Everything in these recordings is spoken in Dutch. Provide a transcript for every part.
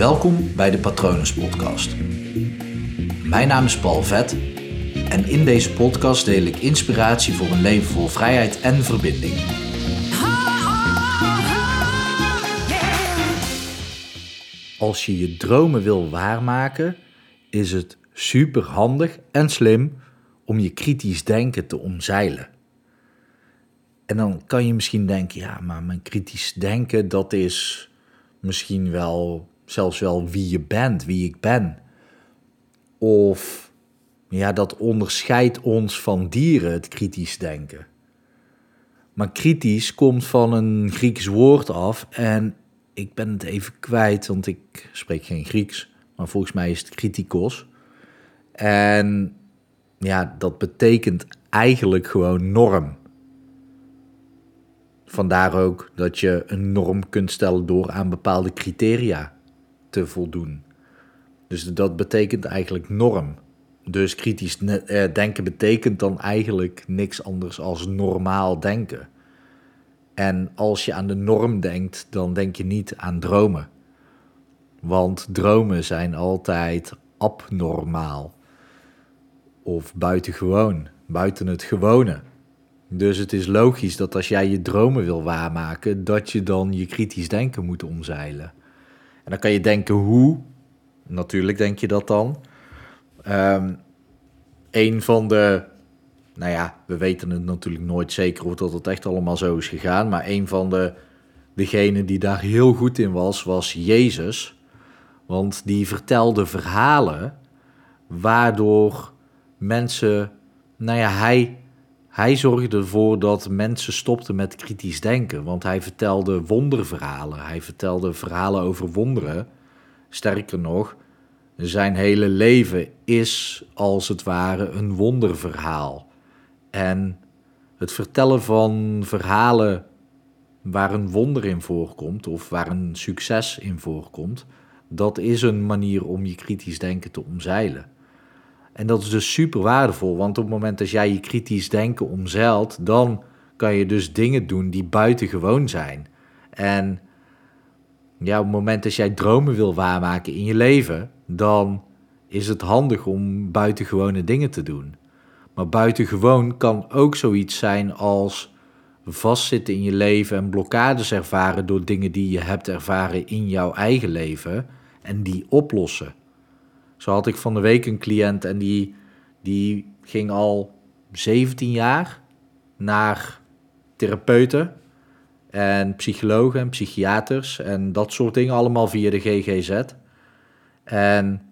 Welkom bij de Patronus Podcast. Mijn naam is Paul Vet en in deze podcast deel ik inspiratie voor een leven vol vrijheid en verbinding. Als je je dromen wil waarmaken, is het super handig en slim om je kritisch denken te omzeilen. En dan kan je misschien denken, ja, maar mijn kritisch denken, dat is misschien wel zelfs wel wie je bent, wie ik ben. Of ja, dat onderscheidt ons van dieren, het kritisch denken. Maar kritisch komt van een Grieks woord af en ik ben het even kwijt, want ik spreek geen Grieks, maar volgens mij is het kritikos. En ja, dat betekent eigenlijk gewoon norm. Vandaar ook dat je een norm kunt stellen door aan bepaalde criteria te voldoen. Dus dat betekent eigenlijk norm. Dus kritisch eh, denken betekent dan eigenlijk niks anders als normaal denken. En als je aan de norm denkt, dan denk je niet aan dromen. Want dromen zijn altijd abnormaal. Of buitengewoon, buiten het gewone. Dus het is logisch dat als jij je dromen wil waarmaken, dat je dan je kritisch denken moet omzeilen. Dan kan je denken hoe. Natuurlijk denk je dat dan. Um, een van de, nou ja, we weten het natuurlijk nooit zeker of dat het echt allemaal zo is gegaan. Maar een van de, degenen die daar heel goed in was, was Jezus. Want die vertelde verhalen waardoor mensen, nou ja, hij hij zorgde ervoor dat mensen stopten met kritisch denken, want hij vertelde wonderverhalen. Hij vertelde verhalen over wonderen. Sterker nog, zijn hele leven is als het ware een wonderverhaal. En het vertellen van verhalen waar een wonder in voorkomt of waar een succes in voorkomt, dat is een manier om je kritisch denken te omzeilen. En dat is dus super waardevol, want op het moment dat jij je kritisch denken omzeilt, dan kan je dus dingen doen die buitengewoon zijn. En ja, op het moment dat jij dromen wil waarmaken in je leven, dan is het handig om buitengewone dingen te doen. Maar buitengewoon kan ook zoiets zijn als vastzitten in je leven en blokkades ervaren door dingen die je hebt ervaren in jouw eigen leven en die oplossen. Zo had ik van de week een cliënt en die, die ging al 17 jaar naar therapeuten en psychologen en psychiaters en dat soort dingen, allemaal via de GGZ. En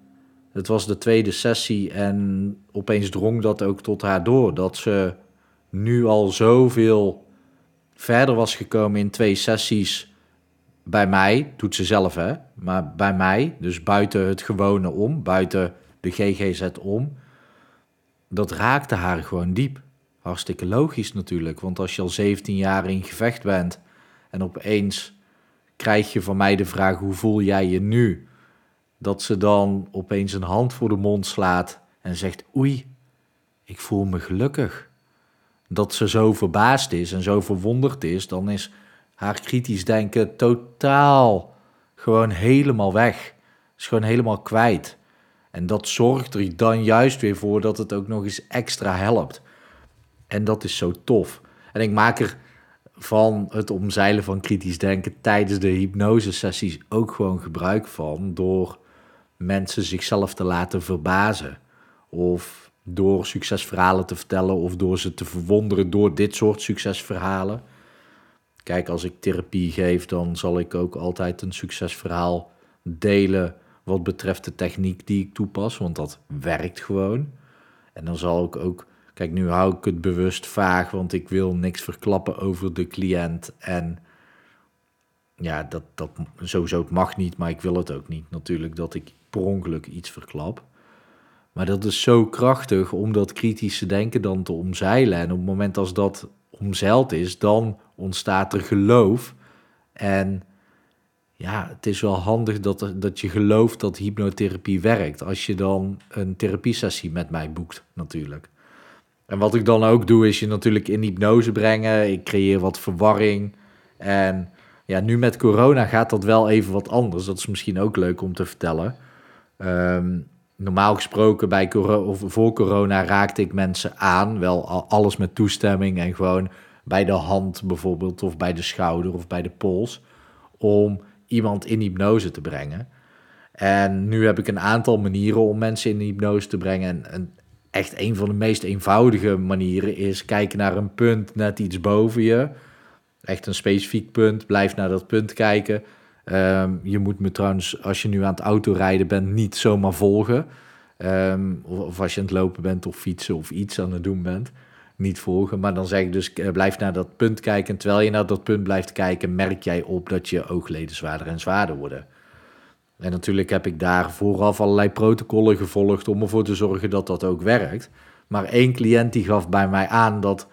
het was de tweede sessie en opeens drong dat ook tot haar door, dat ze nu al zoveel verder was gekomen in twee sessies bij mij, doet ze zelf hè, maar bij mij, dus buiten het gewone om, buiten de GGZ om, dat raakte haar gewoon diep. Hartstikke logisch natuurlijk, want als je al 17 jaar in gevecht bent en opeens krijg je van mij de vraag hoe voel jij je nu? Dat ze dan opeens een hand voor de mond slaat en zegt oei, ik voel me gelukkig. Dat ze zo verbaasd is en zo verwonderd is, dan is haar kritisch denken totaal gewoon helemaal weg. Is gewoon helemaal kwijt. En dat zorgt er dan juist weer voor dat het ook nog eens extra helpt. En dat is zo tof. En ik maak er van het omzeilen van kritisch denken tijdens de hypnosesessies ook gewoon gebruik van door mensen zichzelf te laten verbazen. Of door succesverhalen te vertellen of door ze te verwonderen door dit soort succesverhalen. Kijk, als ik therapie geef, dan zal ik ook altijd een succesverhaal delen wat betreft de techniek die ik toepas, want dat werkt gewoon. En dan zal ik ook, kijk, nu hou ik het bewust vaag, want ik wil niks verklappen over de cliënt. En ja, dat, dat sowieso het mag niet, maar ik wil het ook niet natuurlijk dat ik per ongeluk iets verklap. Maar dat is zo krachtig om dat kritische denken dan te omzeilen. En op het moment als dat omzeild is, dan ontstaat er geloof. En ja, het is wel handig dat, dat je gelooft dat hypnotherapie werkt. Als je dan een therapiesessie met mij boekt, natuurlijk. En wat ik dan ook doe, is je natuurlijk in hypnose brengen. Ik creëer wat verwarring. En Ja, nu met corona gaat dat wel even wat anders. Dat is misschien ook leuk om te vertellen. Ehm, normaal gesproken bij of voor corona raakte ik mensen aan. Wel alles met toestemming en gewoon bij de hand bijvoorbeeld, of bij de schouder of bij de pols. Om iemand in hypnose te brengen. En nu heb ik een aantal manieren om mensen in hypnose te brengen. En, echt een van de meest eenvoudige manieren is kijken naar een punt net iets boven je. Echt een specifiek punt. Blijf naar dat punt kijken. Ehm, je moet me trouwens, als je nu aan het autorijden bent, niet zomaar volgen. Ehm, of, als je aan het lopen bent of fietsen of iets aan het doen bent. Niet volgen. Maar dan zeg ik dus, uh, blijf naar dat punt kijken. En terwijl je naar dat punt blijft kijken, merk jij op dat je oogleden zwaarder en zwaarder worden. En natuurlijk heb ik daar vooraf allerlei protocollen gevolgd om ervoor te zorgen dat dat ook werkt. Maar één cliënt die gaf bij mij aan dat,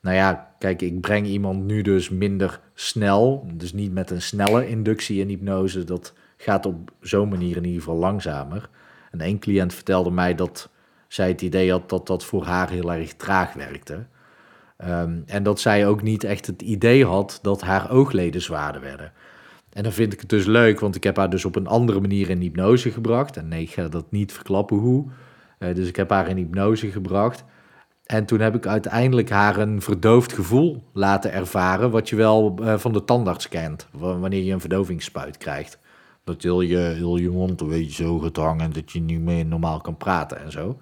nou ja, kijk, ik breng iemand nu dus minder snel, dus niet met een snelle inductie in hypnose, dat gaat op zo'n manier in ieder geval langzamer. En één cliënt vertelde mij dat zij het idee had dat dat voor haar heel erg traag werkte. Ehm, en dat zij ook niet echt het idee had dat haar oogleden zwaarder werden. En dan vind ik het dus leuk, want ik heb haar dus op een andere manier in hypnose gebracht. En nee, ik ga dat niet verklappen hoe. Uh, dus ik heb haar in hypnose gebracht. En toen heb ik uiteindelijk haar een verdoofd gevoel laten ervaren, wat je wel uh, van de tandarts kent, wanneer je een verdovingsspuit krijt. Dat heel je, je mond een beetje zo gaat hangen, dat je niet meer normaal kan praten en zo.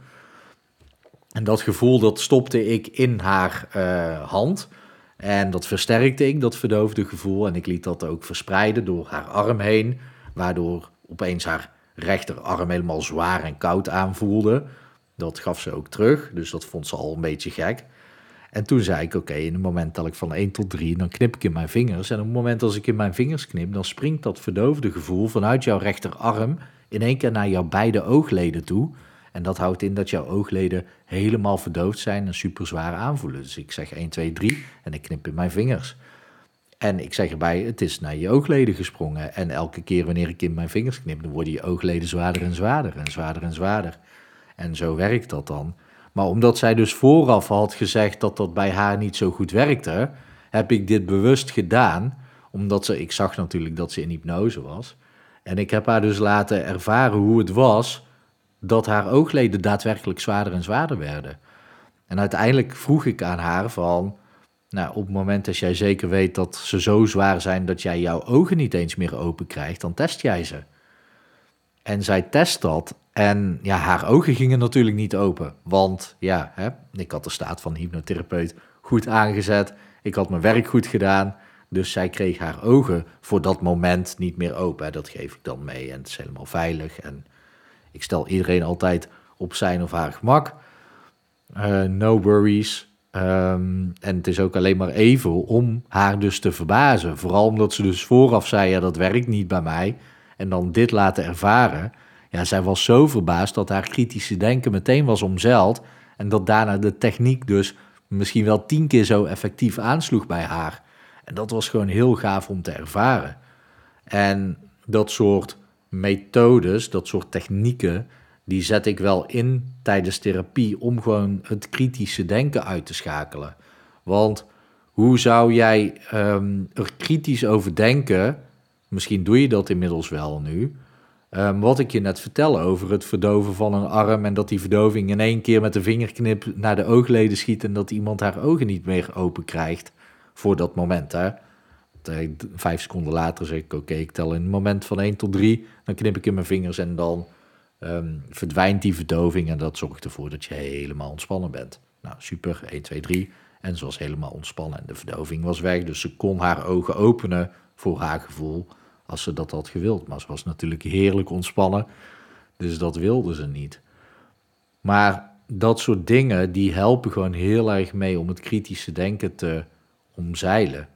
En dat gevoel, dat stopte ik in haar uh, hand. En dat versterkte ik, dat verdoofde gevoel. En ik liet dat ook verspreiden door haar arm heen, waardoor opeens haar rechterarm helemaal zwaar en koud aanvoelde. Dat gaf ze ook terug, dus dat vond ze al een beetje gek. En toen zei ik, oké, in het moment dat ik van 1 tot 3, dan knip ik in mijn vingers. En op het moment als ik in mijn vingers knip, dan springt dat verdoofde gevoel vanuit jouw rechterarm in één keer naar jouw beide oogleden toe. En dat houdt in dat jouw oogleden helemaal verdoofd zijn en super zwaar aanvoelen. Dus ik zeg 1, 2, 3 en ik knip in mijn vingers. En ik zeg erbij, het is naar je oogleden gesprongen. En elke keer wanneer ik in mijn vingers knip, dan worden je oogleden zwaarder en zwaarder en zwaarder en zwaarder. Zo werkt dat dan. Maar omdat zij dus vooraf had gezegd dat dat bij haar niet zo goed werkte, heb ik dit bewust gedaan. Omdat ze, ik zag natuurlijk dat ze in hypnose was. En ik heb haar dus laten ervaren hoe het was dat haar oogleden daadwerkelijk zwaarder en zwaarder werden. En uiteindelijk vroeg ik aan haar van, nou, op het moment dat jij zeker weet dat ze zo zwaar zijn dat jij jouw ogen niet eens meer open krijgt, dan test jij ze. En zij test dat en ja, haar ogen gingen natuurlijk niet open, want ja, hè, ik had de staat van hypnotherapeut goed aangezet, ik had mijn werk goed gedaan, dus zij kreeg haar ogen voor dat moment niet meer open. Dat geef ik dan mee en het is helemaal veilig en ik stel iedereen altijd op zijn of haar gemak. Uh, no worries. Um, en het is ook alleen maar even om haar dus te verbazen. Vooral omdat ze dus vooraf zei, ja dat werkt niet bij mij. En dan dit laten ervaren. Ja, zij was zo verbaasd dat haar kritische denken meteen was omzeild. En dat daarna de techniek dus misschien wel tien keer zo effectief aansloeg bij haar. En dat was gewoon heel gaaf om te ervaren. En dat soort methodes, dat soort technieken, die zet ik wel in tijdens therapie om gewoon het kritische denken uit te schakelen. Want hoe zou jij ehm, er kritisch over denken? Misschien doe je dat inmiddels wel nu. Um, wat ik je net vertel over het verdoven van een arm en dat die verdoving in één keer met de vingerknip naar de oogleden schiet en dat iemand haar ogen niet meer open krijgt voor dat moment. Hè? vijf seconden later zeg ik, oké, ik tel in het moment van 1 tot 3, dan knip ik in mijn vingers en dan um, verdwijnt die verdoving en dat zorgt ervoor dat je helemaal ontspannen bent. Nou, super, 1, 2, 3. En ze was helemaal ontspannen en de verdoving was weg, dus ze kon haar ogen openen voor haar gevoel als ze dat had gewild. Maar ze was natuurlijk heerlijk ontspannen, dus dat wilde ze niet. Maar dat soort dingen, die helpen gewoon heel erg mee om het kritische denken te omzeilen.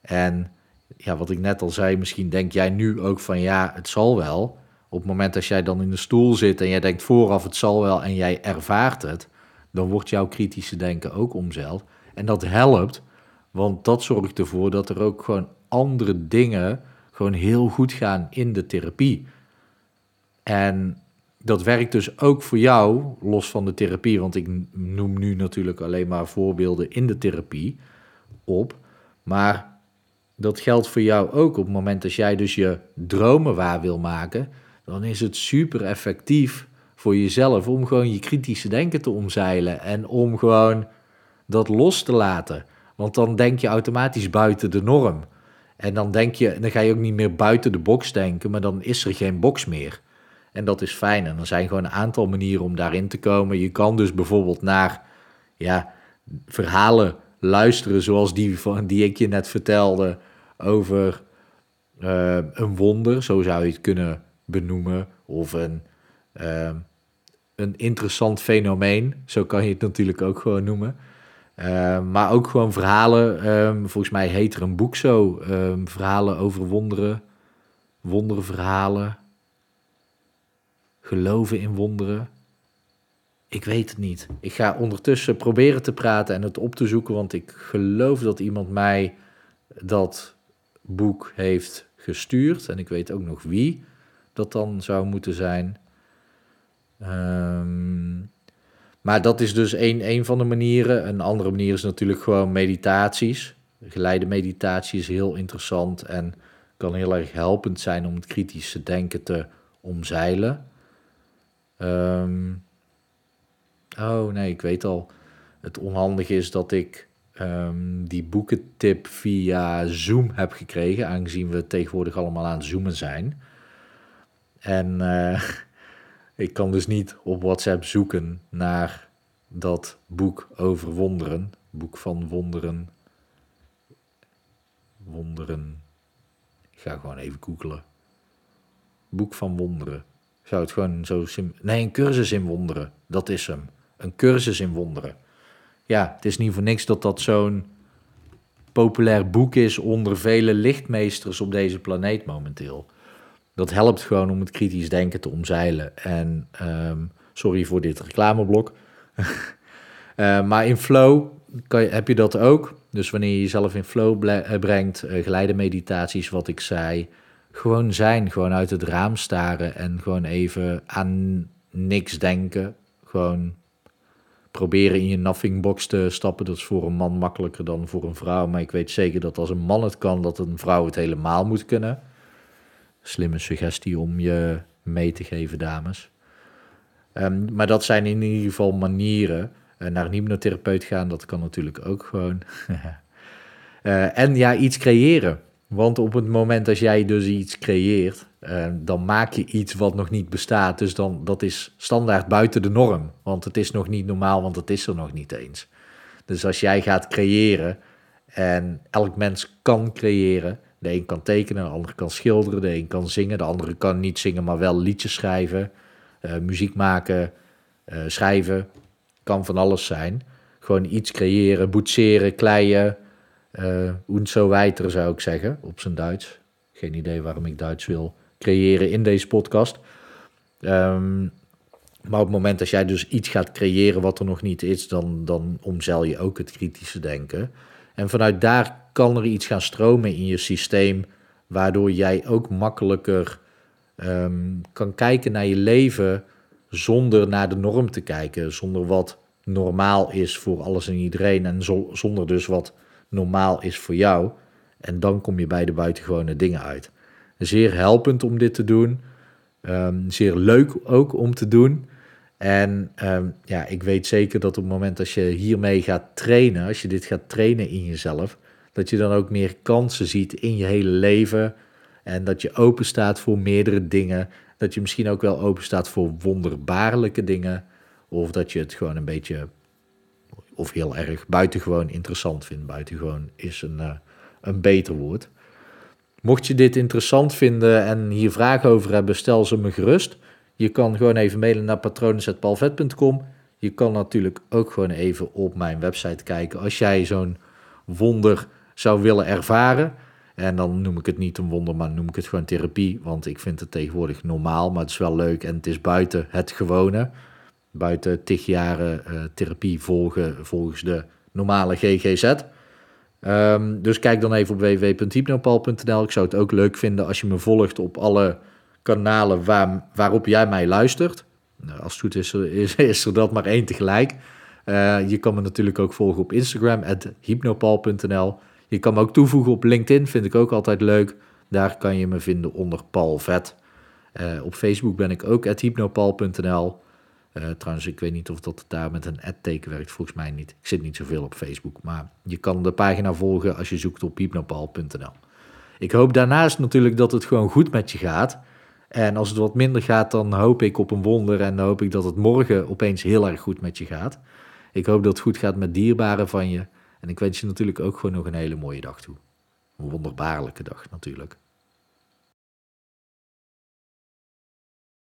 En ja, wat ik net al zei, misschien denk jij nu ook van ja, het zal wel. Op het moment dat jij dan in de stoel zit en jij denkt vooraf het zal wel en jij ervaart het, dan wordt jouw kritische denken ook omzeild. En dat helpt, want dat zorgt ervoor dat er ook gewoon andere dingen gewoon heel goed gaan in de therapie. En dat werkt dus ook voor jou, los van de therapie, want ik noem nu natuurlijk alleen maar voorbeelden in de therapie op. Maar dat geldt voor jou ook op het moment dat jij dus je dromen waar wil maken, dan is het super effectief voor jezelf om gewoon je kritische denken te omzeilen en om gewoon dat los te laten. Want dan denk je automatisch buiten de norm. En dan denk je, dan ga je ook niet meer buiten de box denken, maar dan is er geen box meer. En dat is fijn. En er zijn gewoon een aantal manieren om daarin te komen. Je kan dus bijvoorbeeld naar ja, verhalen luisteren, zoals die, van, die ik je net vertelde over uh, een wonder, zo zou je het kunnen benoemen, of een, uh, een interessant fenomeen, zo kan je het natuurlijk ook gewoon noemen. Uh, maar ook gewoon verhalen, um, volgens mij heet er een boek zo, um, verhalen over wonderen, wonderverhalen, geloven in wonderen. Ik weet het niet. Ik ga ondertussen proberen te praten en het op te zoeken, want ik geloof dat iemand mij dat boek heeft gestuurd. En ik weet ook nog wie dat dan zou moeten zijn. Um, maar dat is dus een, een van de manieren. Een andere manier is natuurlijk gewoon meditaties. Geleide meditatie is heel interessant en kan heel erg helpend zijn om het kritische denken te omzeilen. Um, oh nee, ik weet al. Het onhandige is dat ik um, die boekentip via Zoom heb gekregen, aangezien we tegenwoordig allemaal aan het zoomen zijn. En uh, ik kan dus niet op WhatsApp zoeken naar dat boek over wonderen. Boek van wonderen. Wonderen. Ik ga gewoon even googelen. Boek van wonderen. Zou het gewoon zo sim Nee, een cursus in wonderen. Dat is hem. Een cursus in wonderen. Ja, het is niet voor niks dat dat zo'n populair boek is onder vele lichtmeesters op deze planeet momenteel dat helpt gewoon om het kritisch denken te omzeilen. En um, sorry voor dit reclameblok. uh, maar in flow kan je, heb je dat ook. Dus wanneer je jezelf in flow eh, brengt, uh, geleide meditaties, wat ik zei. Gewoon zijn, gewoon uit het raam staren en gewoon even aan niks denken. Gewoon proberen in je nothing box te stappen. Dat is voor een man makkelijker dan voor een vrouw. Maar ik weet zeker dat als een man het kan, dat een vrouw het helemaal moet kunnen slimme suggestie om je mee te geven, dames. Um, maar dat zijn in ieder geval manieren. Uh, naar een hypnotherapeut gaan, dat kan natuurlijk ook gewoon. uh, en ja, iets creëren. Want op het moment dat jij dus iets creëert, uh, dan maak je iets wat nog niet bestaat. Dus dan, dat is standaard buiten de norm. Want het is nog niet normaal, want het is er nog niet eens. Dus als jij gaat creëren, en elk mens kan creëren, de een kan tekenen, de ander kan schilderen, de een kan zingen, de andere kan niet zingen, maar wel liedjes schrijven, uh, muziek maken, uh, schrijven. Kan van alles zijn. Gewoon iets creëren, boetseren, kleien. Uh, und zo weiter zou ik zeggen, op zijn Duits. Geen idee waarom ik Duits wil creëren in deze podcast. Um, maar op het moment dat jij dus iets gaat creëren wat er nog niet is, dan, dan omzeil je ook het kritische denken. En vanuit daar kan er iets gaan stromen in je systeem, waardoor jij ook makkelijker um, kan kijken naar je leven zonder naar de norm te kijken, zonder wat normaal is voor alles en iedereen en zo, zonder dus wat normaal is voor jou. En dan kom je bij de buitengewone dingen uit. Zeer helpend om dit te doen. Um, zeer leuk ook om te doen. En um, ja, ik weet zeker dat op het moment dat je hiermee gaat trainen, als je dit gaat trainen in jezelf, dat je dan ook meer kansen ziet in je hele leven. En dat je open staat voor meerdere dingen. Dat je misschien ook wel open staat voor wonderbaarlijke dingen. Of dat je het gewoon een beetje, of heel erg buitengewoon interessant vindt. Buitengewoon is een, uh, een beter woord. Mocht je dit interessant vinden en hier vragen over hebben, stel ze me gerust. Je kan gewoon even mailen naar patronen.palvet.com. Je kan natuurlijk ook gewoon even op mijn website kijken als jij zo'n wonder zou willen ervaren. En dan noem ik het niet een wonder, maar noem ik het gewoon therapie. Want ik vind het tegenwoordig normaal, maar het is wel leuk en het is buiten het gewone. Buiten tig jaren uh, therapie volgen volgens de normale GGZ. Ehm, dus kijk dan even op www.hypnopal.nl. Ik zou het ook leuk vinden als je me volgt op alle kanalen waar, waarop jij mij luistert. Nou, als het goed is, is, is er dat maar één tegelijk. Uh, je kan me natuurlijk ook volgen op Instagram, hypnopal.nl. Je kan me ook toevoegen op LinkedIn, vind ik ook altijd leuk. Daar kan je me vinden onder Paul Vet. Uh, op Facebook ben ik ook hypnopal.nl. Uh, trouwens, ik weet niet of dat daar met een ad-teken werkt. Volgens mij niet. Ik zit niet zoveel op Facebook. Maar je kan de pagina volgen als je zoekt op hypnopal.nl. Ik hoop daarnaast natuurlijk dat het gewoon goed met je gaat. En als het wat minder gaat, dan hoop ik op een wonder. En dan hoop ik dat het morgen opeens heel erg goed met je gaat. Ik hoop dat het goed gaat met dierbaren van je. En ik wens je natuurlijk ook gewoon nog een hele mooie dag toe. Een wonderbaarlijke dag natuurlijk.